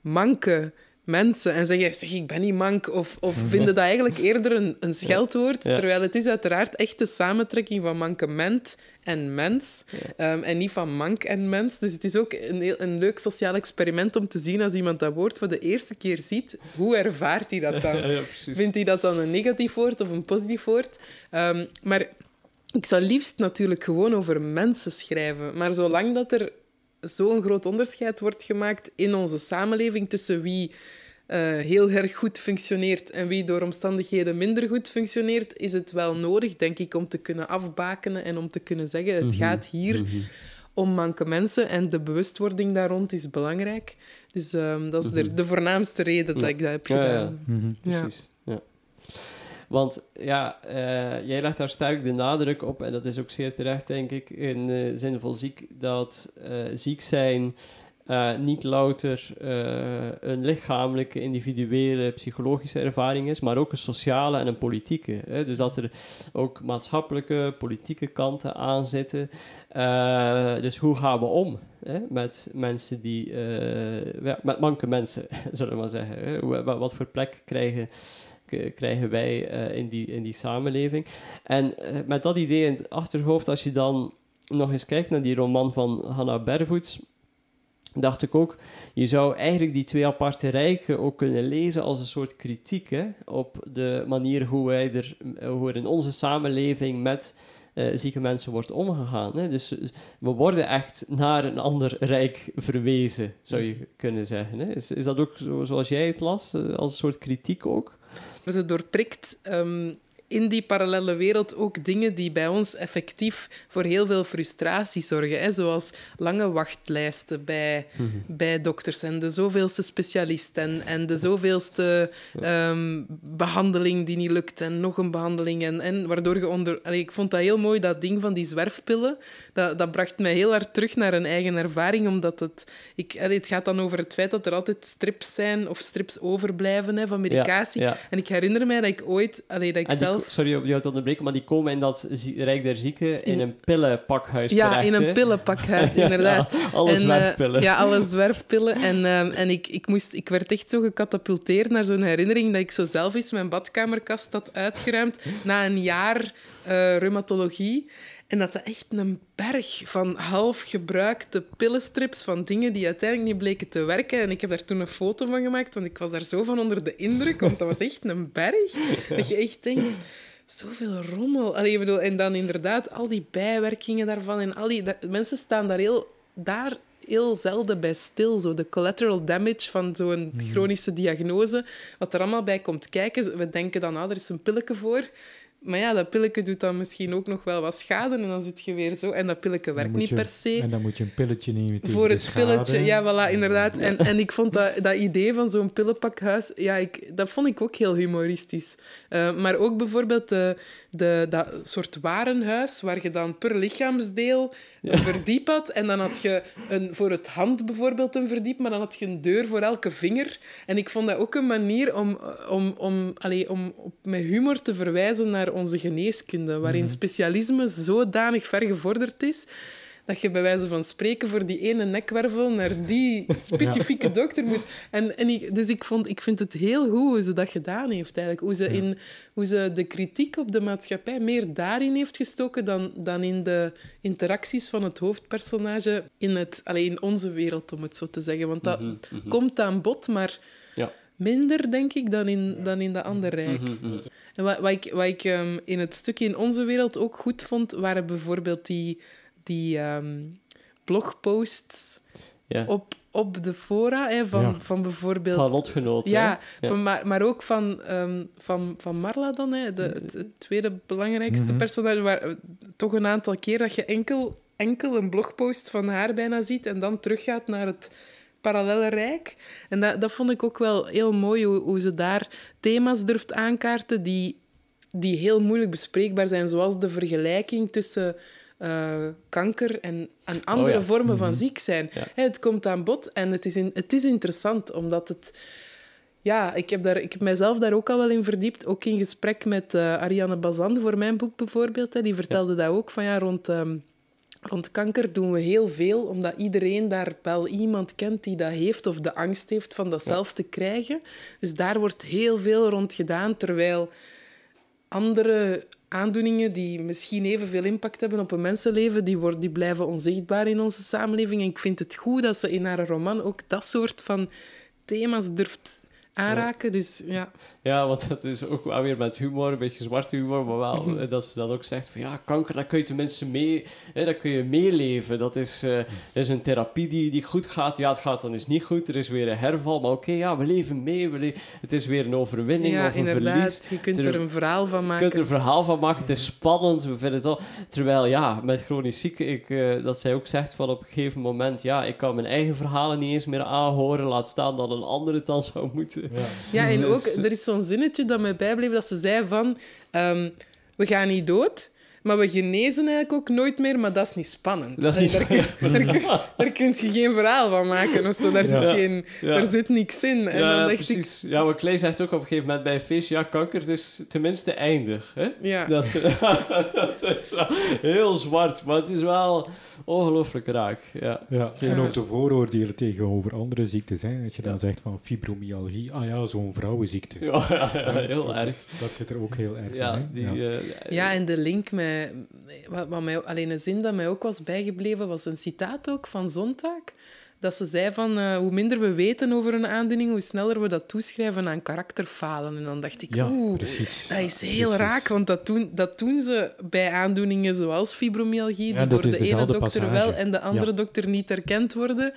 manke mensen en zeggen, zeg, ik ben niet mank, of, of vinden dat eigenlijk eerder een, een scheldwoord, terwijl het is uiteraard echt de samentrekking van mankement en mens, ehm, en niet van mank en mens. Dus het is ook een, een leuk sociaal experiment om te zien als iemand dat woord voor de eerste keer ziet, hoe ervaart hij dat dan? Vindt hij dat dan een negatief woord of een positief woord? Ehm, maar ik zou liefst natuurlijk gewoon over mensen schrijven, maar zolang dat er zo'n groot onderscheid wordt gemaakt in onze samenleving tussen wie uh, heel erg goed functioneert en wie door omstandigheden minder goed functioneert, is het wel nodig, denk ik, om te kunnen afbakenen en om te kunnen zeggen: het mhm. gaat hier mhm. om manke mensen en de bewustwording daar rond is belangrijk. Dus um, dat is de, mhm. de, voornaamste reden dat ik dat heb gedaan. Ja, Precies. Want ja, uh, jij legt daar sterk de nadruk op, en dat is ook zeer terecht, denk ik, in uh, Zinvol Ziek, dat uh, ziek zijn niet louter een lichamelijke, individuele, psychologische ervaring is, maar ook een sociale en een politieke. Hè? Dus dat er ook maatschappelijke, politieke kanten aan zitten. dus hoe gaan we om hè? met mensen die, met manke mensen, zullen we maar zeggen. Hè? Wat voor plek krijgen krijgen wij uh, in, die, in die samenleving. En uh, met dat idee in het achterhoofd, als je dan nog eens kijkt naar die roman van Hannah Bervoets, dacht ik ook, je zou eigenlijk die twee aparte rijken ook kunnen lezen als een soort kritiek op de manier hoe, wij er, hoe er in onze samenleving met zieke mensen wordt omgegaan. Hè. Dus we worden echt naar een ander rijk verwezen, zou je kunnen zeggen. Hè. Is, is dat ook zo, zoals jij het las, als een soort kritiek ook? Ze doorprikt um, in die parallele wereld ook dingen die bij ons effectief voor heel veel frustratie zorgen. Hè? Zoals lange wachtlijsten bij, mhm. bij dokters en de zoveelste specialist en, en de zoveelste um, behandeling die niet lukt en nog een behandeling. En, en waardoor je onder... Allee, ik vond dat heel mooi, dat ding van die zwerfpillen. Dat, dat bracht mij heel hard terug naar een eigen ervaring, omdat het... Ik, allee, het gaat dan over het feit dat er altijd strips zijn of strips overblijven hè, van medicatie. En ik herinner mij dat ik ooit... Allee, dat ik zelf sorry om jou te onderbreken, maar die komen in dat Rijk der Zieken in, een pillenpakhuis Ja, terecht, in een pillenpakhuis, inderdaad. Ja, alle en, zwerfpillen. Uh, ja, alle zwerfpillen. En, um, en ik, ik, moest, ik werd echt zo gecatapulteerd naar zo'n herinnering dat ik zo zelf eens mijn badkamerkast had uitgeruimd na een jaar uh, reumatologie. En dat dat echt een berg van half gebruikte pillenstrips van dingen die uiteindelijk niet bleken te werken. En ik heb daar toen een foto van gemaakt, want ik was daar zo van onder de indruk, want dat was echt een berg. Dat je echt denkt... Zoveel rommel. Allee, bedoel, en dan inderdaad al die bijwerkingen daarvan. En al die, mensen staan daar heel, daar heel zelden bij stil. Zo de collateral damage van zo'n hmm. chronische diagnose. Wat er allemaal bij komt kijken. We denken dan, ah, er is een pilletje voor. Maar ja, dat pilletje doet dan misschien ook nog wel wat schade en dan zit je weer zo. En dat pilletje werkt niet per se. En dan moet je een pilletje nemen Voor het pilletje, ja, voilà, inderdaad. En, en ik vond dat, dat idee van zo'n pillenpakhuis, ja, ik, dat vond ik ook heel humoristisch. Uh, maar ook bijvoorbeeld de, de, dat soort warenhuis, waar je dan per lichaamsdeel een verdiep had. En dan had je een, voor het hand bijvoorbeeld een verdiep, maar dan had je een deur voor elke vinger. En ik vond dat ook een manier om, om, om, allez, om op, met humor te verwijzen naar onze geneeskunde, waarin mhm. specialisme zodanig ver gevorderd is dat je bij wijze van spreken voor die ene nekwervel naar die specifieke dokter moet. En, en ik, dus ik, vond, ik vind het heel goed hoe ze dat gedaan heeft, eigenlijk. Hoe ze, in, hoe ze de kritiek op de maatschappij meer daarin heeft gestoken dan, dan in de interacties van het hoofdpersonage in, het, alleen in onze wereld, om het zo te zeggen. Want dat mhm, mhm. komt aan bod, maar... Minder, denk ik, dan in, dan in de andere rijk. Mhm, en wat, wat ik, wat ik um, in het stukje in onze wereld ook goed vond, waren bijvoorbeeld die die ehm, blogposts Ja. op, op de fora hè, van, Ja. van bijvoorbeeld... Van lotgenoten. Ja, van- maar, maar ook van, ehm, van, van Marla dan, hè, de, het, het tweede belangrijkste Mhm. personage, waar eh, toch een aantal keer dat je enkel, enkel een blogpost van haar bijna ziet en dan teruggaat naar het parallele rijk. En dat, dat vond ik ook wel heel mooi, hoe, hoe ze daar thema's durft aankaarten die, die heel moeilijk bespreekbaar zijn, zoals de vergelijking tussen... eh, kanker en, en andere ja. vormen van ziek zijn. Ja. Het komt aan bod en het is, in, het is interessant, omdat het... Ja, ik heb, daar, ik heb mijzelf daar ook al wel in verdiept. Ook in gesprek met eh, Ariane Bazan voor mijn boek bijvoorbeeld. Hè. Die vertelde dat ook, van ja, rond, ehm, rond kanker doen we heel veel, omdat iedereen daar wel iemand kent die dat heeft of de angst heeft van dat zelf te krijgen. Dus daar wordt heel veel rond gedaan, terwijl andere aandoeningen die misschien evenveel impact hebben op een mensenleven, die, worden, die blijven onzichtbaar in onze samenleving. En ik vind het goed dat ze in haar roman ook dat soort van thema's durft aanraken. Dus ja, Ja, want dat is ook wel weer met humor, een beetje zwarte humor, maar wel Mhm. eh, dat ze dan ook zegt van ja, kanker, daar kun je tenminste mee, hè, daar kun je meeleven. Dat is, eh, dat is een therapie die, die goed gaat. Ja, het gaat dan eens niet goed, er is weer een herval, maar oké, ja, we leven mee. We le- het is weer een overwinning ja of een inderdaad. verlies. Je kunt er een verhaal van Je maken. kunt er een verhaal van maken, het is spannend, we vinden het al... Terwijl, ja, met chronisch ziek, ik, eh, dat zij ook zegt van op een gegeven moment, ja, ik kan mijn eigen verhalen niet eens meer aanhoren, laat staan dat een ander het dan zou moeten. Ja, en Dus- ook, er is zo'n zinnetje dat mij bijbleef, dat ze zei van... ehm, we gaan niet dood, maar we genezen eigenlijk ook nooit meer, maar dat is niet spannend. Dat is niet daar, kun, daar, kun, daar kun je geen verhaal van maken of zo. Daar, zit, Ja. geen, Ja. daar zit niks in. En ja, dan dacht precies. Ja, maar Clay zegt ook op een gegeven moment bij een feest, ja, kanker het is tenminste eindig. Hè? Ja. Dat, dat is wel heel zwart, maar het is wel ongelooflijk raak. Ja. Ja, en ook de vooroordelen tegenover andere ziektes. Hè. Als je dan Ja. zegt van fibromyalgie, ah ja, zo'n vrouwenziekte. Ja, ja, ja, heel dat erg. is- dat zit er ook heel erg Ja, in. Hè. die, ja. eh, Ja, en de link met... Wat, wat mij, alleen een zin dat mij ook was bijgebleven, was een citaat ook van Zondag. Dat ze zei van, eh, hoe minder we weten over een aandoening, hoe sneller we dat toeschrijven aan karakterfalen. En dan dacht ik, Ja, oeh, precies. dat is heel Precies. raak. Want dat doen, dat doen ze bij aandoeningen zoals fibromyalgie, Ja, die door de ene dokter passage. wel en de andere Ja. dokter niet erkend worden.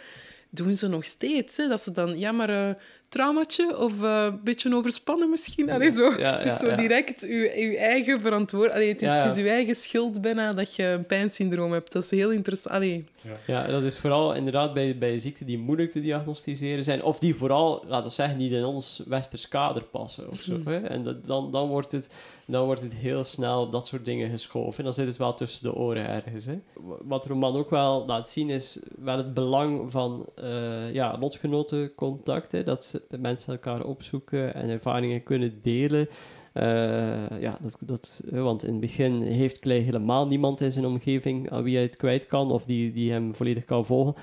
Doen ze nog steeds. Hè? Dat ze dan, ja, maar eh traumatje of eh, een beetje overspannen misschien. Allee, zo. Ja, het is ja, zo ja. direct uw, uw eigen verantwoordelijkheid. Het, is- Ja, ja. het is uw eigen schuld bijna dat je een pijnsyndroom hebt. Dat is heel interessant. Allee, Ja, dat is vooral inderdaad bij, bij ziekten die moeilijk te diagnosticeren zijn. Of die vooral, laten we zeggen, niet in ons westers kader passen of zo. Mhm. Hè? En dat, dan, dan, wordt het, dan wordt het heel snel dat soort dingen geschoven. En dan zit het wel tussen de oren ergens. Hè? Wat de roman ook wel laat zien is wel het belang van eh ja, lotgenotencontact. Hè? Dat mensen elkaar opzoeken en ervaringen kunnen delen. Eh, ja, dat, dat, want in het begin heeft Clay helemaal niemand in zijn omgeving aan wie hij het kwijt kan of die, die hem volledig kan volgen.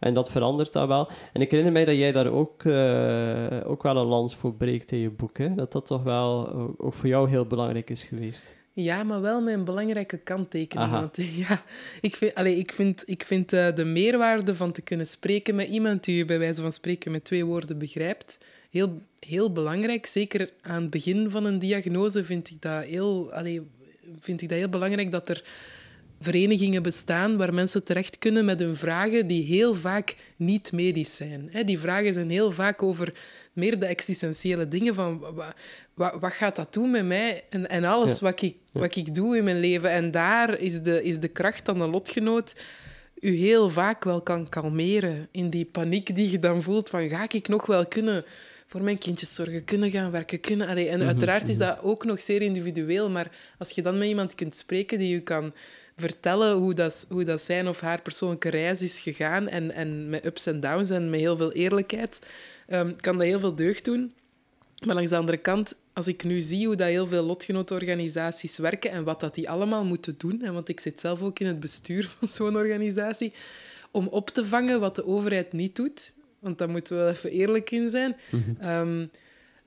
En dat verandert dan wel. En ik herinner mij dat jij daar ook, eh, ook wel een lans voor breekt in je boek. Hè? Dat dat toch wel ook voor jou heel belangrijk is geweest. Ja, maar wel met een belangrijke kanttekening. Aha. Want ja, ik vind, allee, ik vind, ik vind eh, de meerwaarde van te kunnen spreken met iemand die je bij wijze van spreken met twee woorden begrijpt, heel, heel belangrijk. Zeker aan het begin van een diagnose vind ik dat heel, allee, vind ik dat heel belangrijk dat er verenigingen bestaan waar mensen terecht kunnen met hun vragen die heel vaak niet medisch zijn. Hè, die vragen zijn heel vaak over meer de existentiële dingen van wa- wa- wat gaat dat doen met mij en, en alles Ja. wat, ik, wat ik doe in mijn leven. En daar is de, is de kracht van een lotgenoot u heel vaak wel kan kalmeren in die paniek die je dan voelt van ga ik nog wel kunnen voor mijn kindjes zorgen, kunnen gaan werken, kunnen... Allee, en uiteraard is dat ook nog zeer individueel, maar als je dan met iemand kunt spreken die je kan vertellen hoe dat, hoe dat zijn of haar persoonlijke reis is gegaan en, en met ups en downs en met heel veel eerlijkheid, ehm, kan dat heel veel deugd doen. Maar langs de andere kant, als ik nu zie hoe dat heel veel lotgenotenorganisaties werken en wat dat die allemaal moeten doen, en want ik zit zelf ook in het bestuur van zo'n organisatie, om op te vangen wat de overheid niet doet, want daar moeten we wel even eerlijk in zijn, ehm,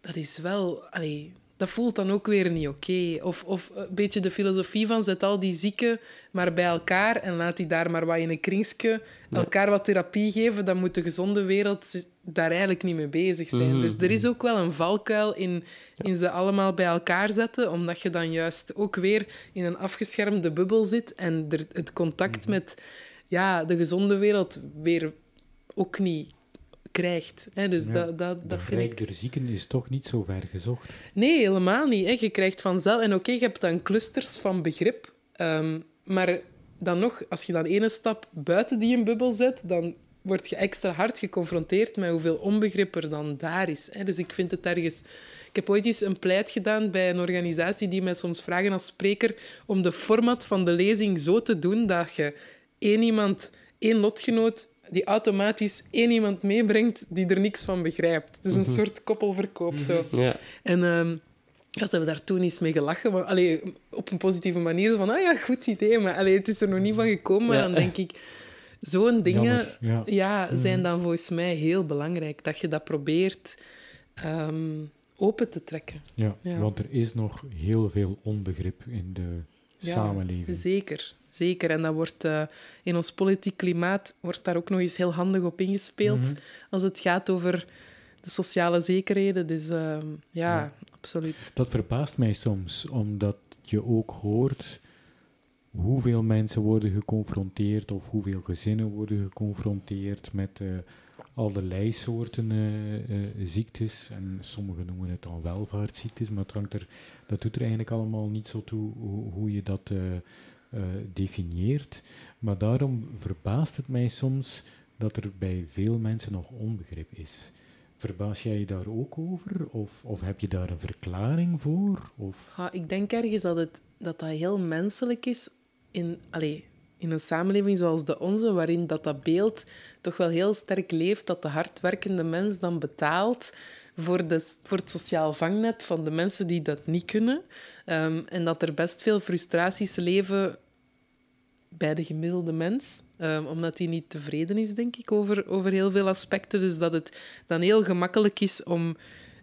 dat is wel... Allee, dat voelt dan ook weer niet oké. Of, of een beetje de filosofie van zet al die zieken maar bij elkaar en laat die daar maar wat in een kringske elkaar wat therapie geven, dan moet de gezonde wereld daar eigenlijk niet mee bezig zijn. Mhm. Dus er is ook wel een valkuil in, in ze allemaal bij elkaar zetten, omdat je dan juist ook weer in een afgeschermde bubbel zit en er, het contact Mhm. met ja, de gezonde wereld weer ook niet krijgt. Hè? Dus Ja, dat, dat, dat vind ik zieken is toch niet zo ver gezocht. Nee, helemaal niet. Hè. Je krijgt vanzelf... En oké, je hebt dan clusters van begrip. ehm, maar dan nog, als je dan ene stap buiten die een bubbel zet, dan word je extra hard geconfronteerd met hoeveel onbegrip er dan daar is. Hè. Dus ik vind het ergens... Ik heb ooit eens een pleit gedaan bij een organisatie die mij soms vragen als spreker om de format van de lezing zo te doen dat je één iemand, één lotgenoot, die automatisch één iemand meebrengt die er niks van begrijpt. Het is een soort koppelverkoop. Zo. Ja. En ehm, ja, ze hebben daar toen eens mee gelachen. Maar, allee, op een positieve manier. Van, ah ja, goed idee. Maar allee, het is er nog niet van gekomen. Maar Ja. dan denk ik... Zo'n dingen Jammer, ja. ja, zijn dan volgens mij heel belangrijk. Dat je dat probeert ehm, open te trekken. Ja, Ja. want er is nog heel veel onbegrip in de Ja, samenleving. Zeker, zeker. En dat wordt eh, in ons politiek klimaat wordt daar ook nog eens heel handig op ingespeeld. Mhm. Als het gaat over de sociale zekerheden. Dus ehm, ja, Ja. absoluut. Dat verbaast mij soms, omdat je ook hoort hoeveel mensen worden geconfronteerd of hoeveel gezinnen worden geconfronteerd met eh, allerlei soorten eh, eh, ziektes. En sommigen noemen het dan welvaartsziektes, maar het hangt er, dat doet er eigenlijk allemaal niet zo toe hoe, hoe je dat eh, definieert. Maar daarom verbaast het mij soms dat er bij veel mensen nog onbegrip is. Verbaas jij je daar ook over? Of, of heb je daar een verklaring voor? Of... Ik denk ergens dat, het, dat dat heel menselijk is in, allee, in een samenleving zoals de onze, waarin dat, dat beeld toch wel heel sterk leeft, dat de hardwerkende mens dan betaalt voor, de, voor het sociaal vangnet van de mensen die dat niet kunnen. Ehm, en dat er best veel frustraties leven bij de gemiddelde mens, ehm, omdat hij niet tevreden is, denk ik, over, over heel veel aspecten. Dus dat het dan heel gemakkelijk is om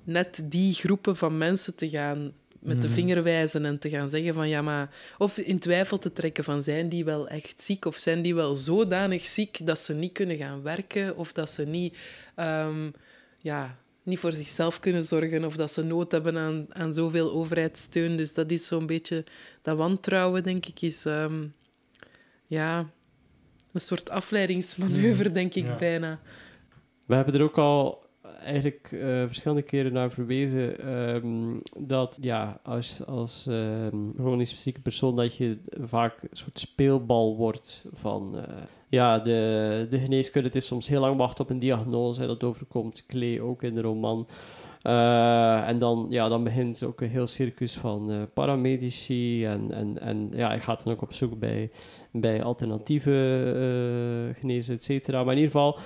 net die groepen van mensen te gaan met de Mhm. vinger wijzen en te gaan zeggen van ja, maar... Of in twijfel te trekken van zijn die wel echt ziek of zijn die wel zodanig ziek dat ze niet kunnen gaan werken of dat ze niet, ehm, ja, niet voor zichzelf kunnen zorgen of dat ze nood hebben aan, aan zoveel overheidssteun. Dus dat is zo'n beetje... Dat wantrouwen, denk ik, is... ehm, ja, een soort afleidingsmanoeuvre, denk ik Ja. bijna. We hebben er ook al eigenlijk eh, verschillende keren naar verwezen ehm, dat ja, als, als ehm chronisch zieke persoon dat je vaak een soort speelbal wordt van eh, ja, de, de geneeskunde. Het is soms heel lang wachten op een diagnose. hè, dat overkomt Klee ook in de roman. Eh, en dan, ja, dan begint ook een heel circus van eh, paramedici. En, en, en ja, hij gaat dan ook op zoek bij, bij alternatieve eh genezen, et cetera. Maar in ieder geval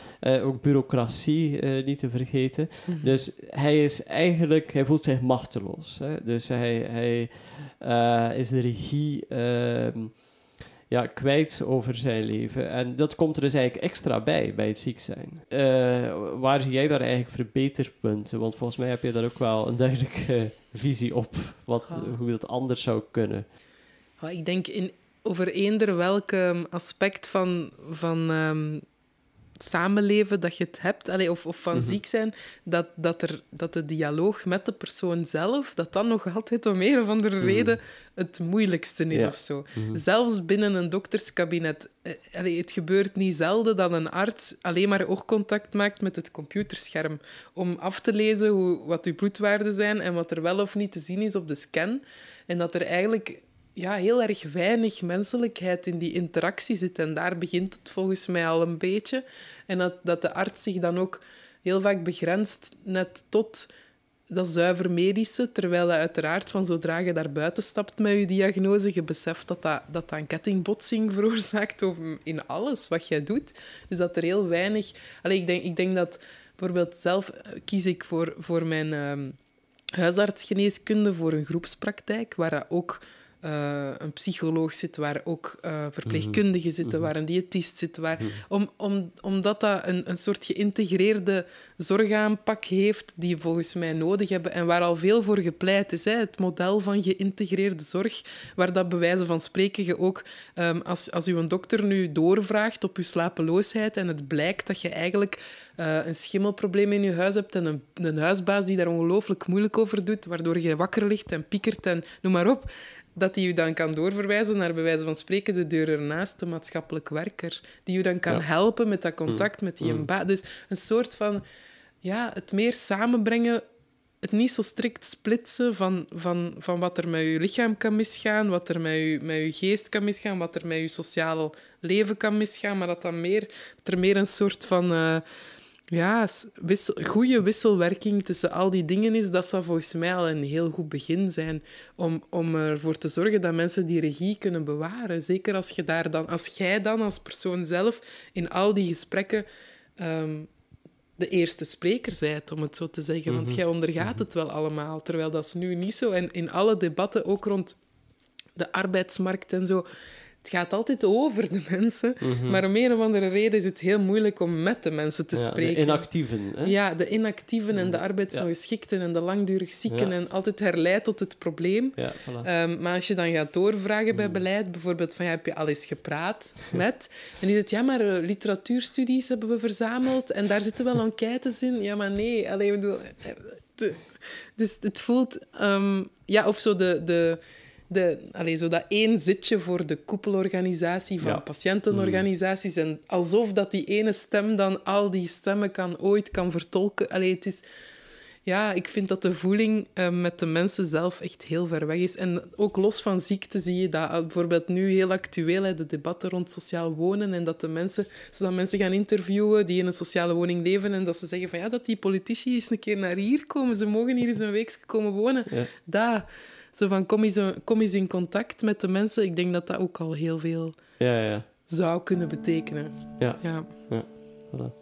ook bureaucratie niet te vergeten. Dus hij is eigenlijk, hij voelt zich machteloos. Hè? Dus hij, hij is de regie ehm, ja, kwijt over zijn leven. En dat komt er dus eigenlijk extra bij, bij het ziek zijn. Eh, waar zie jij daar eigenlijk verbeterpunten? Want volgens mij heb je daar ook wel een duidelijke visie op, wat, hoe dat anders zou kunnen. Ik denk in, over eender welk aspect van, van ehm, samenleven dat je het hebt, allee, of, of van Mhm. ziek zijn, dat, dat, er, dat de dialoog met de persoon zelf, dat dan nog altijd om een of andere Mhm. reden het moeilijkste is Ja. of zo. Mhm. Zelfs binnen een dokterskabinet. eh, allee, het gebeurt niet zelden dat een arts alleen maar oogcontact maakt met het computerscherm om af te lezen hoe, wat uw bloedwaarden zijn en wat er wel of niet te zien is op de scan. En dat er eigenlijk ja, heel erg weinig menselijkheid in die interactie zit. En daar begint het volgens mij al een beetje. En dat, dat de arts zich dan ook heel vaak begrenst net tot dat zuiver medische, terwijl dat uiteraard van zodra je daar buiten stapt met je diagnose, je beseft dat dat, dat, een kettingbotsing veroorzaakt in alles wat jij doet. Dus dat er heel weinig... Allee, ik, denk, ik denk dat bijvoorbeeld zelf eh, kies ik voor, voor mijn ehm, huisartsgeneeskunde voor een groepspraktijk, waar dat ook eh, een psycholoog zit, waar ook uh, verpleegkundigen zitten, mhm. waar een diëtist zit. Waar, mhm. om, om, omdat dat een, een soort geïntegreerde zorgaanpak heeft die volgens mij nodig hebben en waar al veel voor gepleit is. Hè. Het model van geïntegreerde zorg, waar dat bewijzen van spreken je ook, um, als, als een dokter nu doorvraagt op uw slapeloosheid en het blijkt dat je eigenlijk uh, een schimmelprobleem in je huis hebt en een, een huisbaas die daar ongelooflijk moeilijk over doet, waardoor je wakker ligt en piekert en noem maar op, dat die u dan kan doorverwijzen naar bij wijze van spreken de deur ernaast, de maatschappelijk werker, die u dan kan helpen met dat contact mm. met die mm. baas. Dus een soort van ja, het meer samenbrengen, het niet zo strikt splitsen van, van, van wat er met je lichaam kan misgaan, wat er met je, met je geest kan misgaan, wat er met je sociale leven kan misgaan, maar dat, dan meer, dat er meer een soort van... Uh, ja, wissel, goede wisselwerking tussen al die dingen is, dat zou volgens mij al een heel goed begin zijn om, om ervoor te zorgen dat mensen die regie kunnen bewaren. Zeker als, je daar dan, als jij dan als persoon zelf in al die gesprekken ehm, de eerste spreker bent, om het zo te zeggen. Want mhm. jij ondergaat mhm. het wel allemaal, terwijl dat is nu niet zo. En in alle debatten, ook rond de arbeidsmarkt en zo, het gaat altijd over de mensen, mhm. maar om een of andere reden is het heel moeilijk om met de mensen te spreken. De inactieven. Hè? Ja, de inactieven en de mhm. arbeidsongeschikten en de langdurig zieken en altijd herleid tot het probleem. Voilà. Ehm, maar als je dan gaat doorvragen bij mhm. beleid, bijvoorbeeld van ja, heb je al eens gepraat met, dan is het ja, maar uh, literatuurstudies hebben we verzameld en daar zitten wel enquêtes in. Ja, maar nee, alleen bedoel... Eh, dus het voelt... Um, ja, of zo de... de de, allez, zo dat één zitje voor de koepelorganisatie van patiëntenorganisaties. En alsof dat die ene stem dan al die stemmen kan, ooit kan vertolken. Allee, het is, ja, ik vind dat de voeling uh, met de mensen zelf echt heel ver weg is. En ook los van ziekte zie je dat bijvoorbeeld nu heel actueel, hè, de debatten rond sociaal wonen. En dat de mensen, zodat mensen gaan interviewen die in een sociale woning leven. En dat ze zeggen van ja, dat die politici eens een keer naar hier komen. Ze mogen hier eens een week komen wonen. Ja. Dat zo van, kom eens, kom eens in contact met de mensen. Ik denk dat dat ook al heel veel ja, ja. zou kunnen betekenen. Ja. ja. ja. Voilà.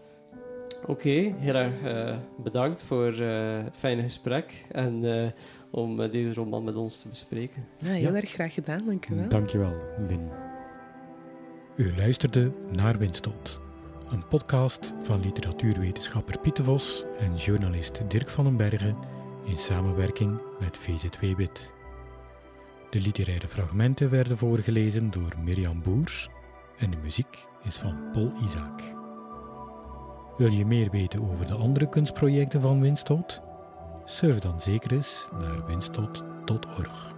Oké, heel erg uh, bedankt voor uh, het fijne gesprek en uh, om deze roman met ons te bespreken. Ja, heel erg graag gedaan, dank u wel. Dank je wel, Win. U luisterde naar Winstoot, een podcast van literatuurwetenschapper Pieter Vos en journalist Dirk van den Bergen in samenwerking met VZW Wit. De literaire fragmenten werden voorgelezen door Mirjam Boers en de muziek is van Paul Isaac. Wil je meer weten over de andere kunstprojecten van Winstoot? Surf dan zeker eens naar winstoot.org.